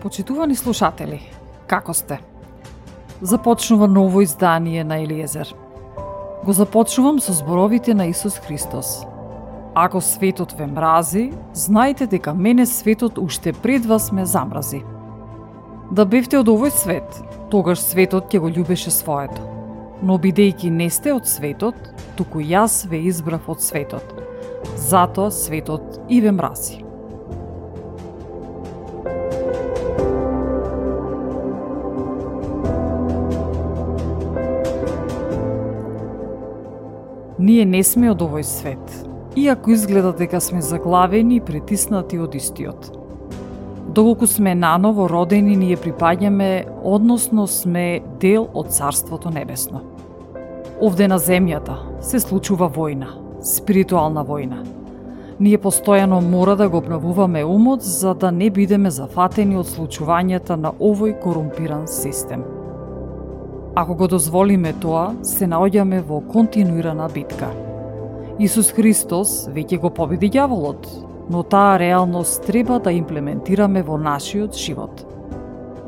Почитувани слушатели, како сте? Започнува ново издание на Елиезер. Го започнувам со зборовите на Исус Христос. Ако светот ве мрази, знајте дека мене светот уште пред вас ме замрази. Да бевте од овој свет, тогаш светот ќе го љубеше своето. Но бидејќи не сте од светот, туку јас ве избрав од светот. Затоа светот и ве мрази. Ние не сме од овој свет, иако изгледа дека сме заглавени и притиснати од истиот. Доколку сме наново родени, ние припаѓаме, односно сме дел од Царството Небесно. Овде на земјата се случува војна, спиритуална војна. Ние постојано мора да го обновуваме умот за да не бидеме зафатени од случувањата на овој корумпиран систем – Ако го дозволиме тоа, се наоѓаме во континуирана битка. Исус Христос веќе го победи ѓаволот, но таа реалност треба да имплементираме во нашиот живот.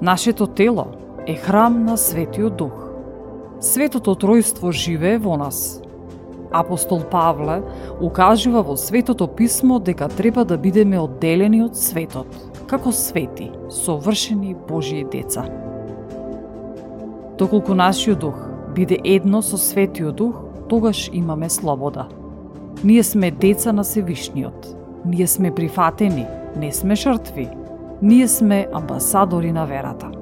Нашето тело е храм на Светиот Дух. Светото Тројство живее во нас. Апостол Павле укажува во Светото Писмо дека треба да бидеме одделени од светот, како свети, совршени Божии деца. Доколку нашиот дух биде едно со светиот дух, тогаш имаме слобода. Ние сме деца на Севишниот. Ние сме прифатени, не сме жртви. Ние сме амбасадори на верата.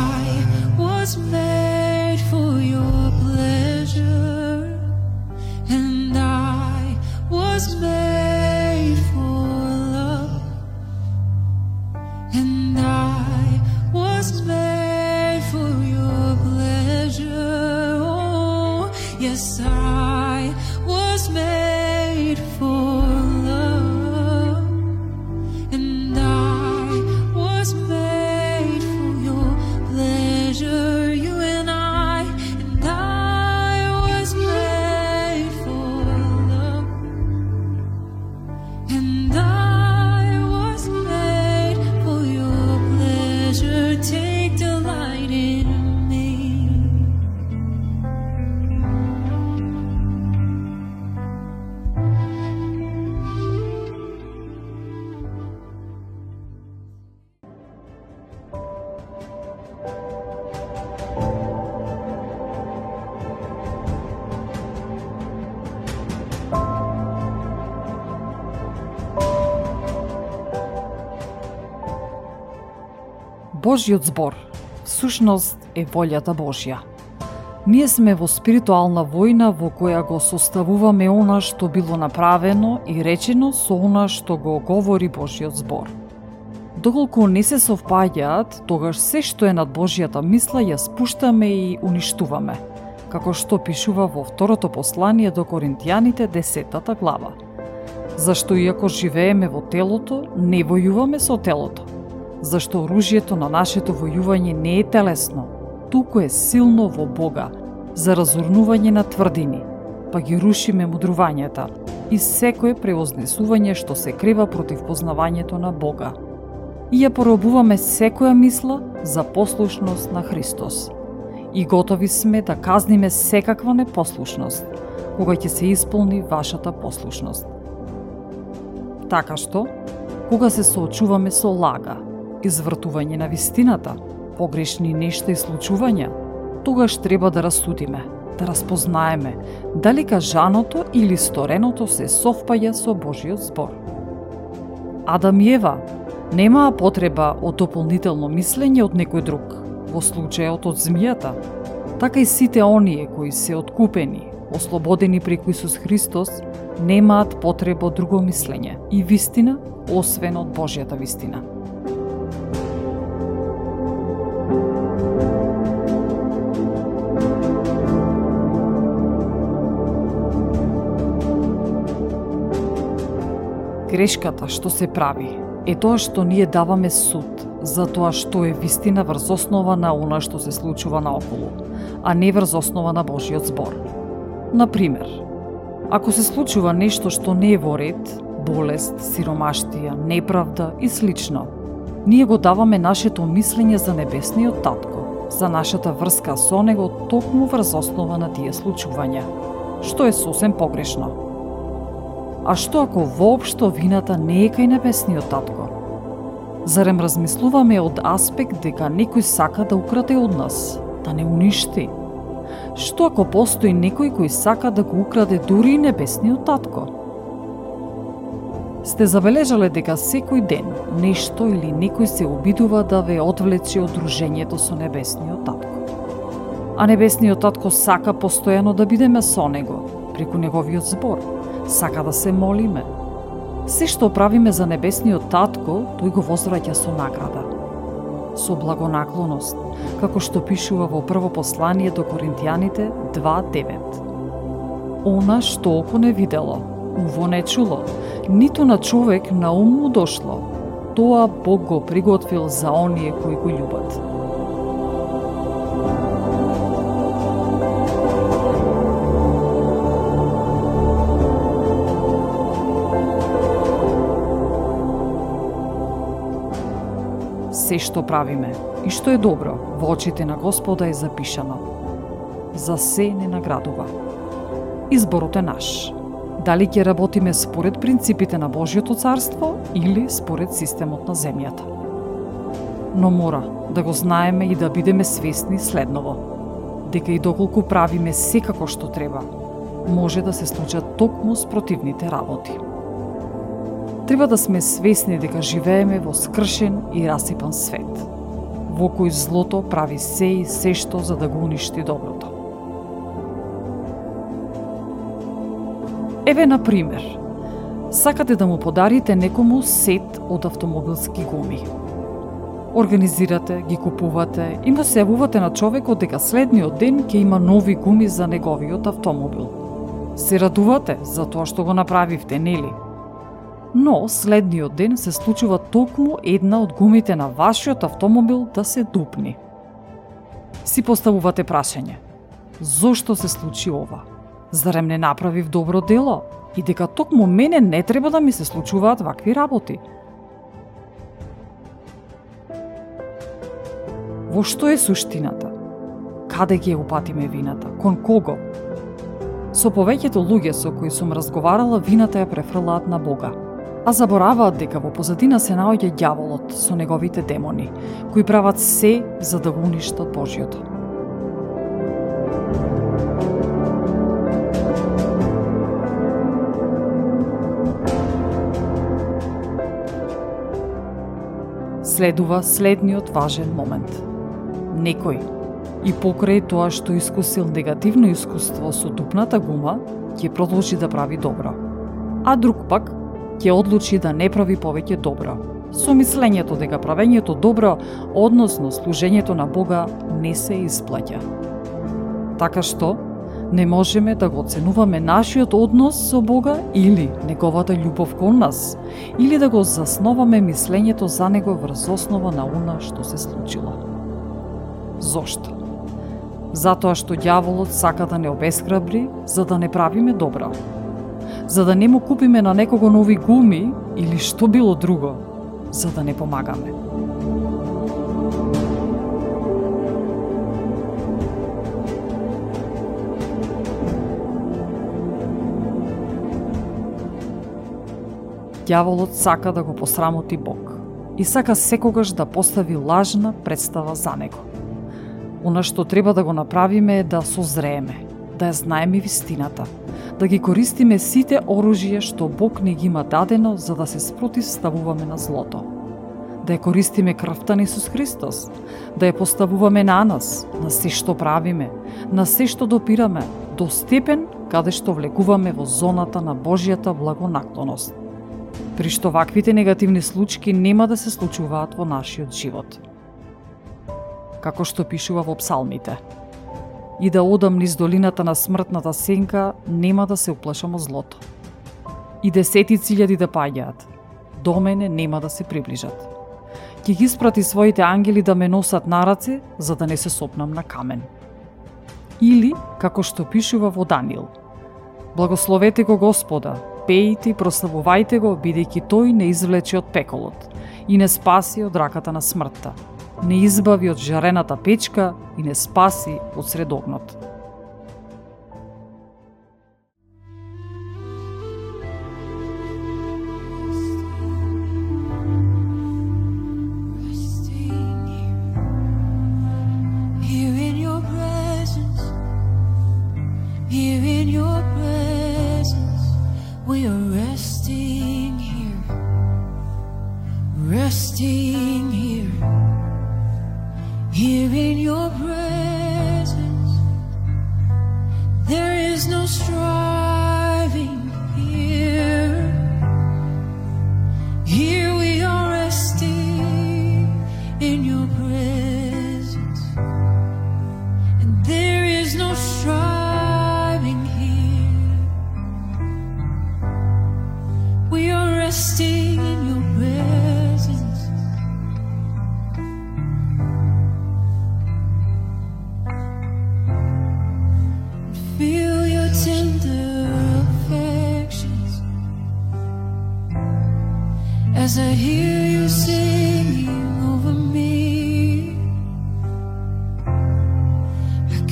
Божјот збор, всушност е волјата Божја. Ние сме во спиритуална војна во која го составуваме она што било направено и речено со она што го говори Божјот збор. Доколку не се совпаѓаат, тогаш се што е над Божјата мисла ја спуштаме и уништуваме, како што пишува во второто послание до Коринтијаните 10 глава. Зашто иако живееме во телото, не војуваме со телото. Зашто оружјето на нашето војување не е телесно, туку е силно во Бога, за разурнување на тврдини, па ги рушиме мудрувањата и секое превознесување што се крива против познавањето на Бога и ја поробуваме секоја мисла за послушност на Христос. И готови сме да казниме секаква непослушност, кога ќе се исполни вашата послушност. Така што, кога се соочуваме со лага, извртување на вистината, погрешни нешта и случувања, тогаш треба да расудиме, да разпознаеме дали кажаното или стореното се совпаѓа со Божиот збор. Адам и Ева Немаа потреба од дополнително мислење од некој друг, во случајот од змијата. Така и сите оние кои се откупени, ослободени преку Исус Христос, немаат потреба од друго мислење и вистина, освен од Божјата вистина. Грешката што се прави е тоа што ние даваме суд за тоа што е вистина врз основа на она што се случува наоколу, а не врз основа на Божиот збор. Например, ако се случува нешто што не е во ред, болест, сиромаштија, неправда и слично, ние го даваме нашето мислење за небесниот татко, за нашата врска со него токму врз основа на тие случувања, што е сосем погрешно. А што ако воопшто вината не е кај небесниот татко? Зарем размислуваме од аспект дека некој сака да украде од нас, да не уништи? Што ако постои некој кој сака да го украде дури и небесниот татко? Сте забележале дека секој ден нешто или некој се обидува да ве одвлече од дружењето со небесниот татко. А небесниот татко сака постојано да бидеме со него, преку неговиот збор – сака да се молиме. Се што правиме за небесниот татко, тој го возвраќа со награда. Со благонаклоност, како што пишува во прво послание до Коринтијаните 2.9. Она што око не видело, уво не чуло, ниту на човек на ум му дошло, тоа Бог го приготвил за оние кои го љубат. Се што правиме и што е добро во очите на Господа е запишано. За се не наградува. Изборот е наш. Дали ќе работиме според принципите на Божјото царство или според системот на земјата. Но мора да го знаеме и да бидеме свесни следново, дека и доколку правиме секако што треба, може да се случат токму спротивните работи. Треба да сме свесни дека живееме во скршен и расипан свет, во кој злото прави се и се што за да го уништи доброто. Еве, на пример, сакате да му подарите некому сет од автомобилски гуми. Организирате, ги купувате и му се јавувате на човекот дека следниот ден ќе има нови гуми за неговиот автомобил. Се радувате за тоа што го направивте, нели? Но следниот ден се случува токму една од гумите на вашиот автомобил да се дупни. Си поставувате прашање. Зошто се случи ова? Зарем не направив добро дело? И дека токму мене не треба да ми се случуваат вакви работи? Во што е суштината? Каде ќе упатиме вината? Кон кого? Со повеќето луѓе со кои сум разговарала, вината ја префрлаат на Бога а забораваат дека во позадина се наоѓа ѓаволот со неговите демони, кои прават се за да го уништат Божјото. Следува следниот важен момент. Некој, и покрај тоа што искусил негативно искуство со дупната гума, ќе продолжи да прави добро. А друг пак ќе одлучи да не прави повеќе добро, со мислењето дека правењето добро, односно служењето на Бога, не се исплаќа. Така што, не можеме да го оценуваме нашиот однос со Бога или неговата љубов кон нас, или да го засноваме мислењето за него врз основа на она што се случило. Зошто? Затоа што ѓаволот сака да не обескрабри за да не правиме добро. За да не му купиме на некого нови гуми или што било друго, за да не помагаме. Дјаволот сака да го посрамоти Бог и сака секогаш да постави лажна представа за него. Она што треба да го направиме е да созрееме, да ја знаеме вистината, да ги користиме сите оружја што Бог ни ги има дадено за да се спротивставуваме на злото. Да ја користиме крвта на Исус Христос, да ја поставуваме на нас, на се што правиме, на се што допираме, до степен каде што влегуваме во зоната на Божјата благонаклоност при што ваквите негативни случаи нема да се случуваат во нашиот живот. Како што пишува во псалмите. И да одам низ долината на смртната сенка, нема да се уплашам од злото. И десети циљади да паѓаат, до мене нема да се приближат. Ќе ги испрати своите ангели да ме носат на раце, за да не се сопнам на камен. Или, како што пишува во Данил, Благословете го Господа, пеите и прославувајте го, бидејќи тој не извлече од пеколот и не спаси од раката на смртта, не избави од жарената печка и не спаси од средогнот. no straw.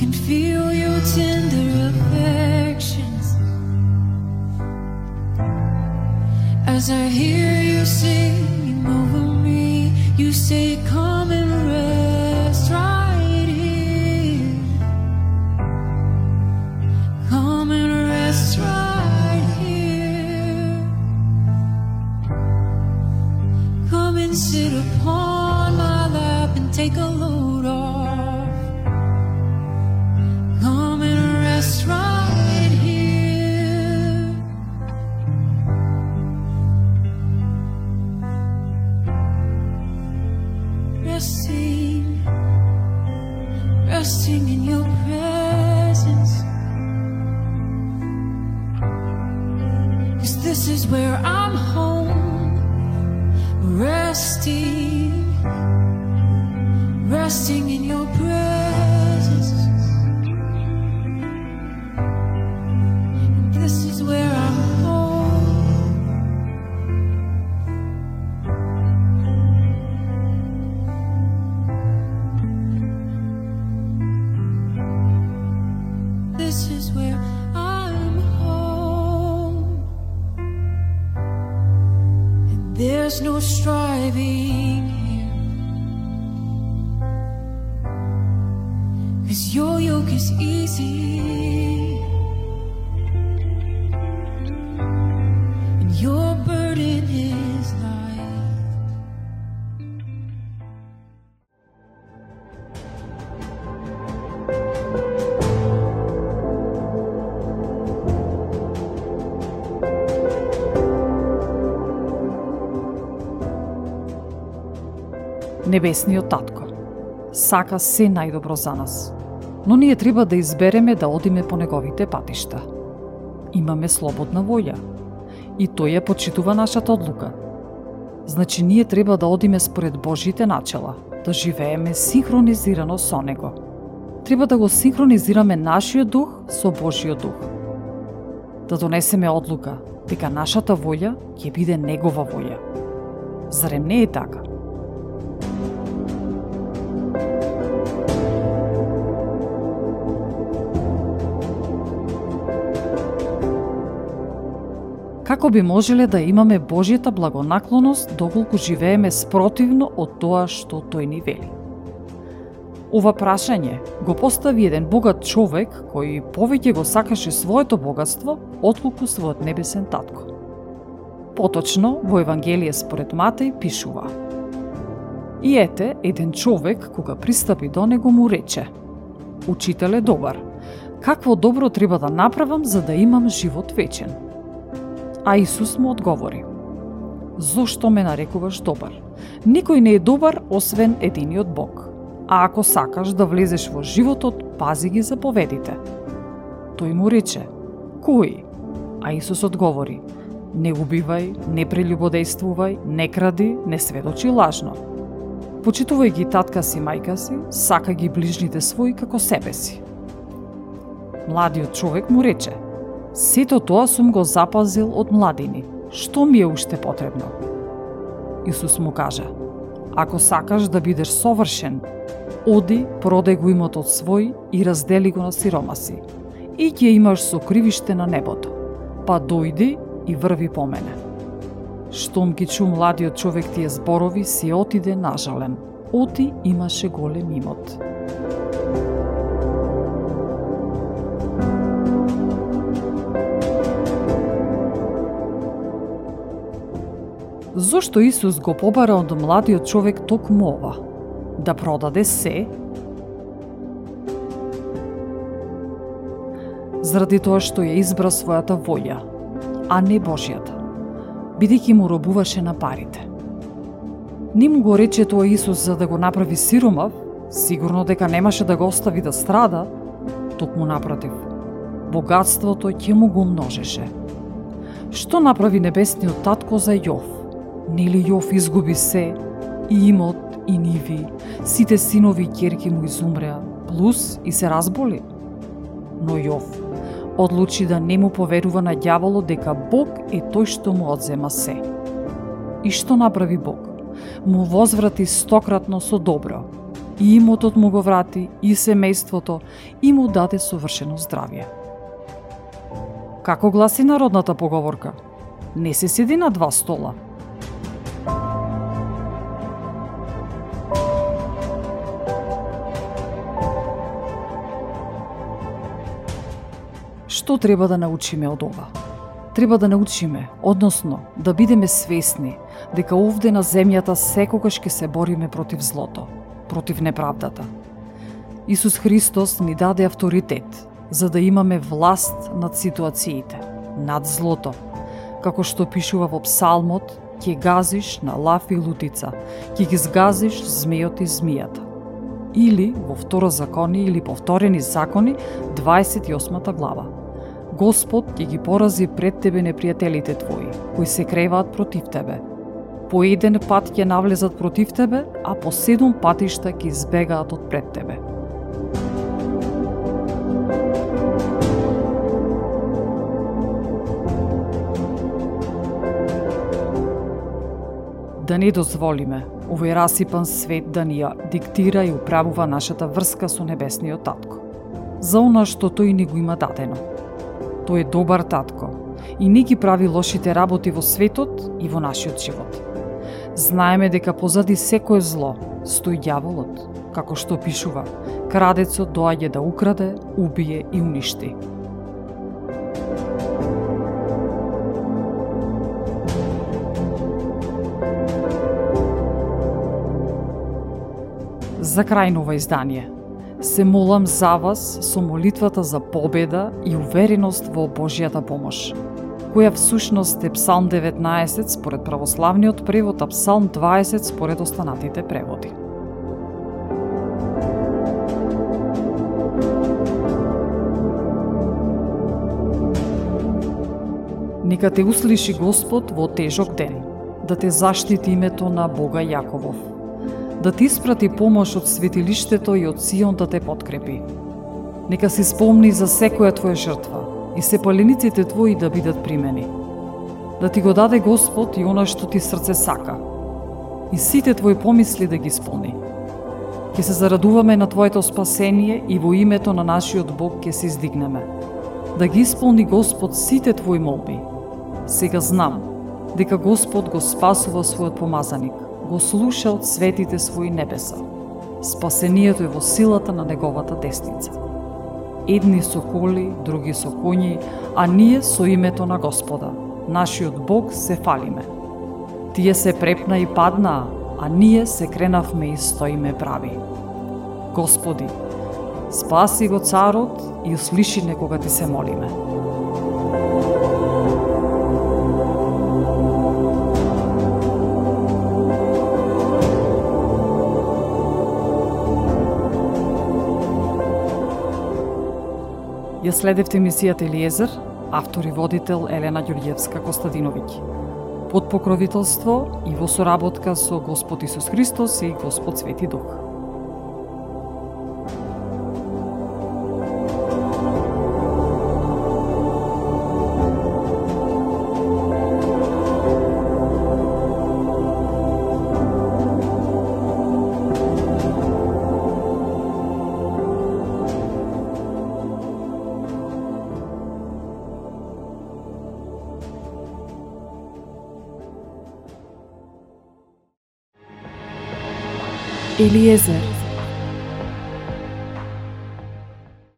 can feel your tender resting, resting in your presence. Cause this is where. There's no striving here. Cause your yoke is easy. Небесниот татко. Сака се најдобро за нас. Но ние треба да избереме да одиме по неговите патишта. Имаме слободна воља. И тој ја почитува нашата одлука. Значи ние треба да одиме според Божите начела, да живееме синхронизирано со Него. Треба да го синхронизираме нашиот дух со Божиот дух. Да донесеме одлука дека нашата воља ќе биде Негова воља. Зарем не е така? Како би можеле да имаме Божјата благонаклоност доколку живееме спротивно од тоа што тој ни вели? Ова прашање го постави еден богат човек кој повеќе го сакаше своето богатство отколку својот небесен татко. Поточно во Евангелие според Матеј пишува И ете, еден човек, кога пристапи до него, му рече Учителе добар, какво добро треба да направам за да имам живот вечен? А Исус му одговори Зошто ме нарекуваш добар? Никој не е добар освен единиот Бог. А ако сакаш да влезеш во животот, пази ги заповедите. Тој му рече, „Кој?“ А Исус одговори, не убивај, не прелюбодействувај, не кради, не сведочи лажно. Почитувај ги татка си, мајка си, сака ги ближните свои како себе си. Младиот човек му рече, Сето тоа сум го запазил од младини. Што ми е уште потребно? Исус му кажа, ако сакаш да бидеш совршен, оди, продај го имотот свој и раздели го на сиромаси. И ќе имаш сокривиште на небото. Па дојди и врви по мене. Штом ги чу младиот човек тие зборови, си отиде нажален. Оти имаше голем имот. Зошто Исус го побара од младиот човек токму ова? Да продаде се? Заради тоа што ја избра својата волја, а не Божјата, бидејќи му робуваше на парите. Не му го рече тоа Исус за да го направи сиромав, сигурно дека немаше да го остави да страда, токму напротив. Богатството ќе му го множеше. Што направи небесниот татко за Јов? Нели Јов изгуби се, и имот, и ниви, сите синови и керки му изумреа, плюс и се разболи. Но Јов одлучи да не му поверува на ѓаволот дека Бог е тој што му одзема се. И што направи Бог? Му возврати стократно со добро. И имотот му го врати, и семејството, и му даде совршено здравје. Како гласи народната поговорка? Не се седи на два стола, Што треба да научиме од ова? Треба да научиме, односно да бидеме свесни дека овде на земјата секогаш ќе се бориме против злото, против неправдата. Исус Христос ни даде авторитет за да имаме власт над ситуациите, над злото. Како што пишува во Псалмот, ќе газиш на лав и лутица, ќе ги згазиш змејот и змијата. Или во второ закони или повторени закони, 28 глава. Господ ќе ги порази пред тебе непријателите твои, кои се креваат против тебе. По еден пат ќе навлезат против тебе, а по седум патишта ќе избегаат од пред тебе. Да не дозволиме овој расипан свет да ни ја диктира и управува нашата врска со небесниот татко. За она што тој ни го има дадено – Тој е добар татко и не ги прави лошите работи во светот и во нашиот живот. Знаеме дека позади секое зло стои ѓаволот, како што пишува, крадецот доаѓа да украде, убие и уништи. За крај на ова издание – се молам за вас со молитвата за победа и увереност во Божјата помош. која всушност е Псалм 19 според православниот превод, а Псалм 20 според останатите преводи. Нека те услиши Господ во тежок ден, да те заштити името на Бога Јаковов, да ти испрати помош од светилиштето и од Сион да те подкрепи. Нека си спомни за секоја твоја жртва и се палениците твои да бидат примени. Да ти го даде Господ и она што ти срце сака, и сите твои помисли да ги исполни. Ке се зарадуваме на Твоето спасение и во името на нашиот Бог ке се издигнеме. Да ги исполни Господ сите Твои молби, Сега знам дека Господ го спасува својот помазаник, го слуша од светите своји небеса. Спасението е во силата на неговата десница. Едни со коли, други со коњи, а ние со името на Господа, нашиот Бог, се фалиме. Тие се препна и паднаа, а ние се кренавме и стоиме прави. Господи, спаси го царот и услиши некога ти се молиме. Ја следевте емисијата Елиезер, автор и водител Елена Ѓурѓевска Костадиновиќ. Под покровителство и во соработка со Господ Исус Христос и Господ Свети Дух. Eliezer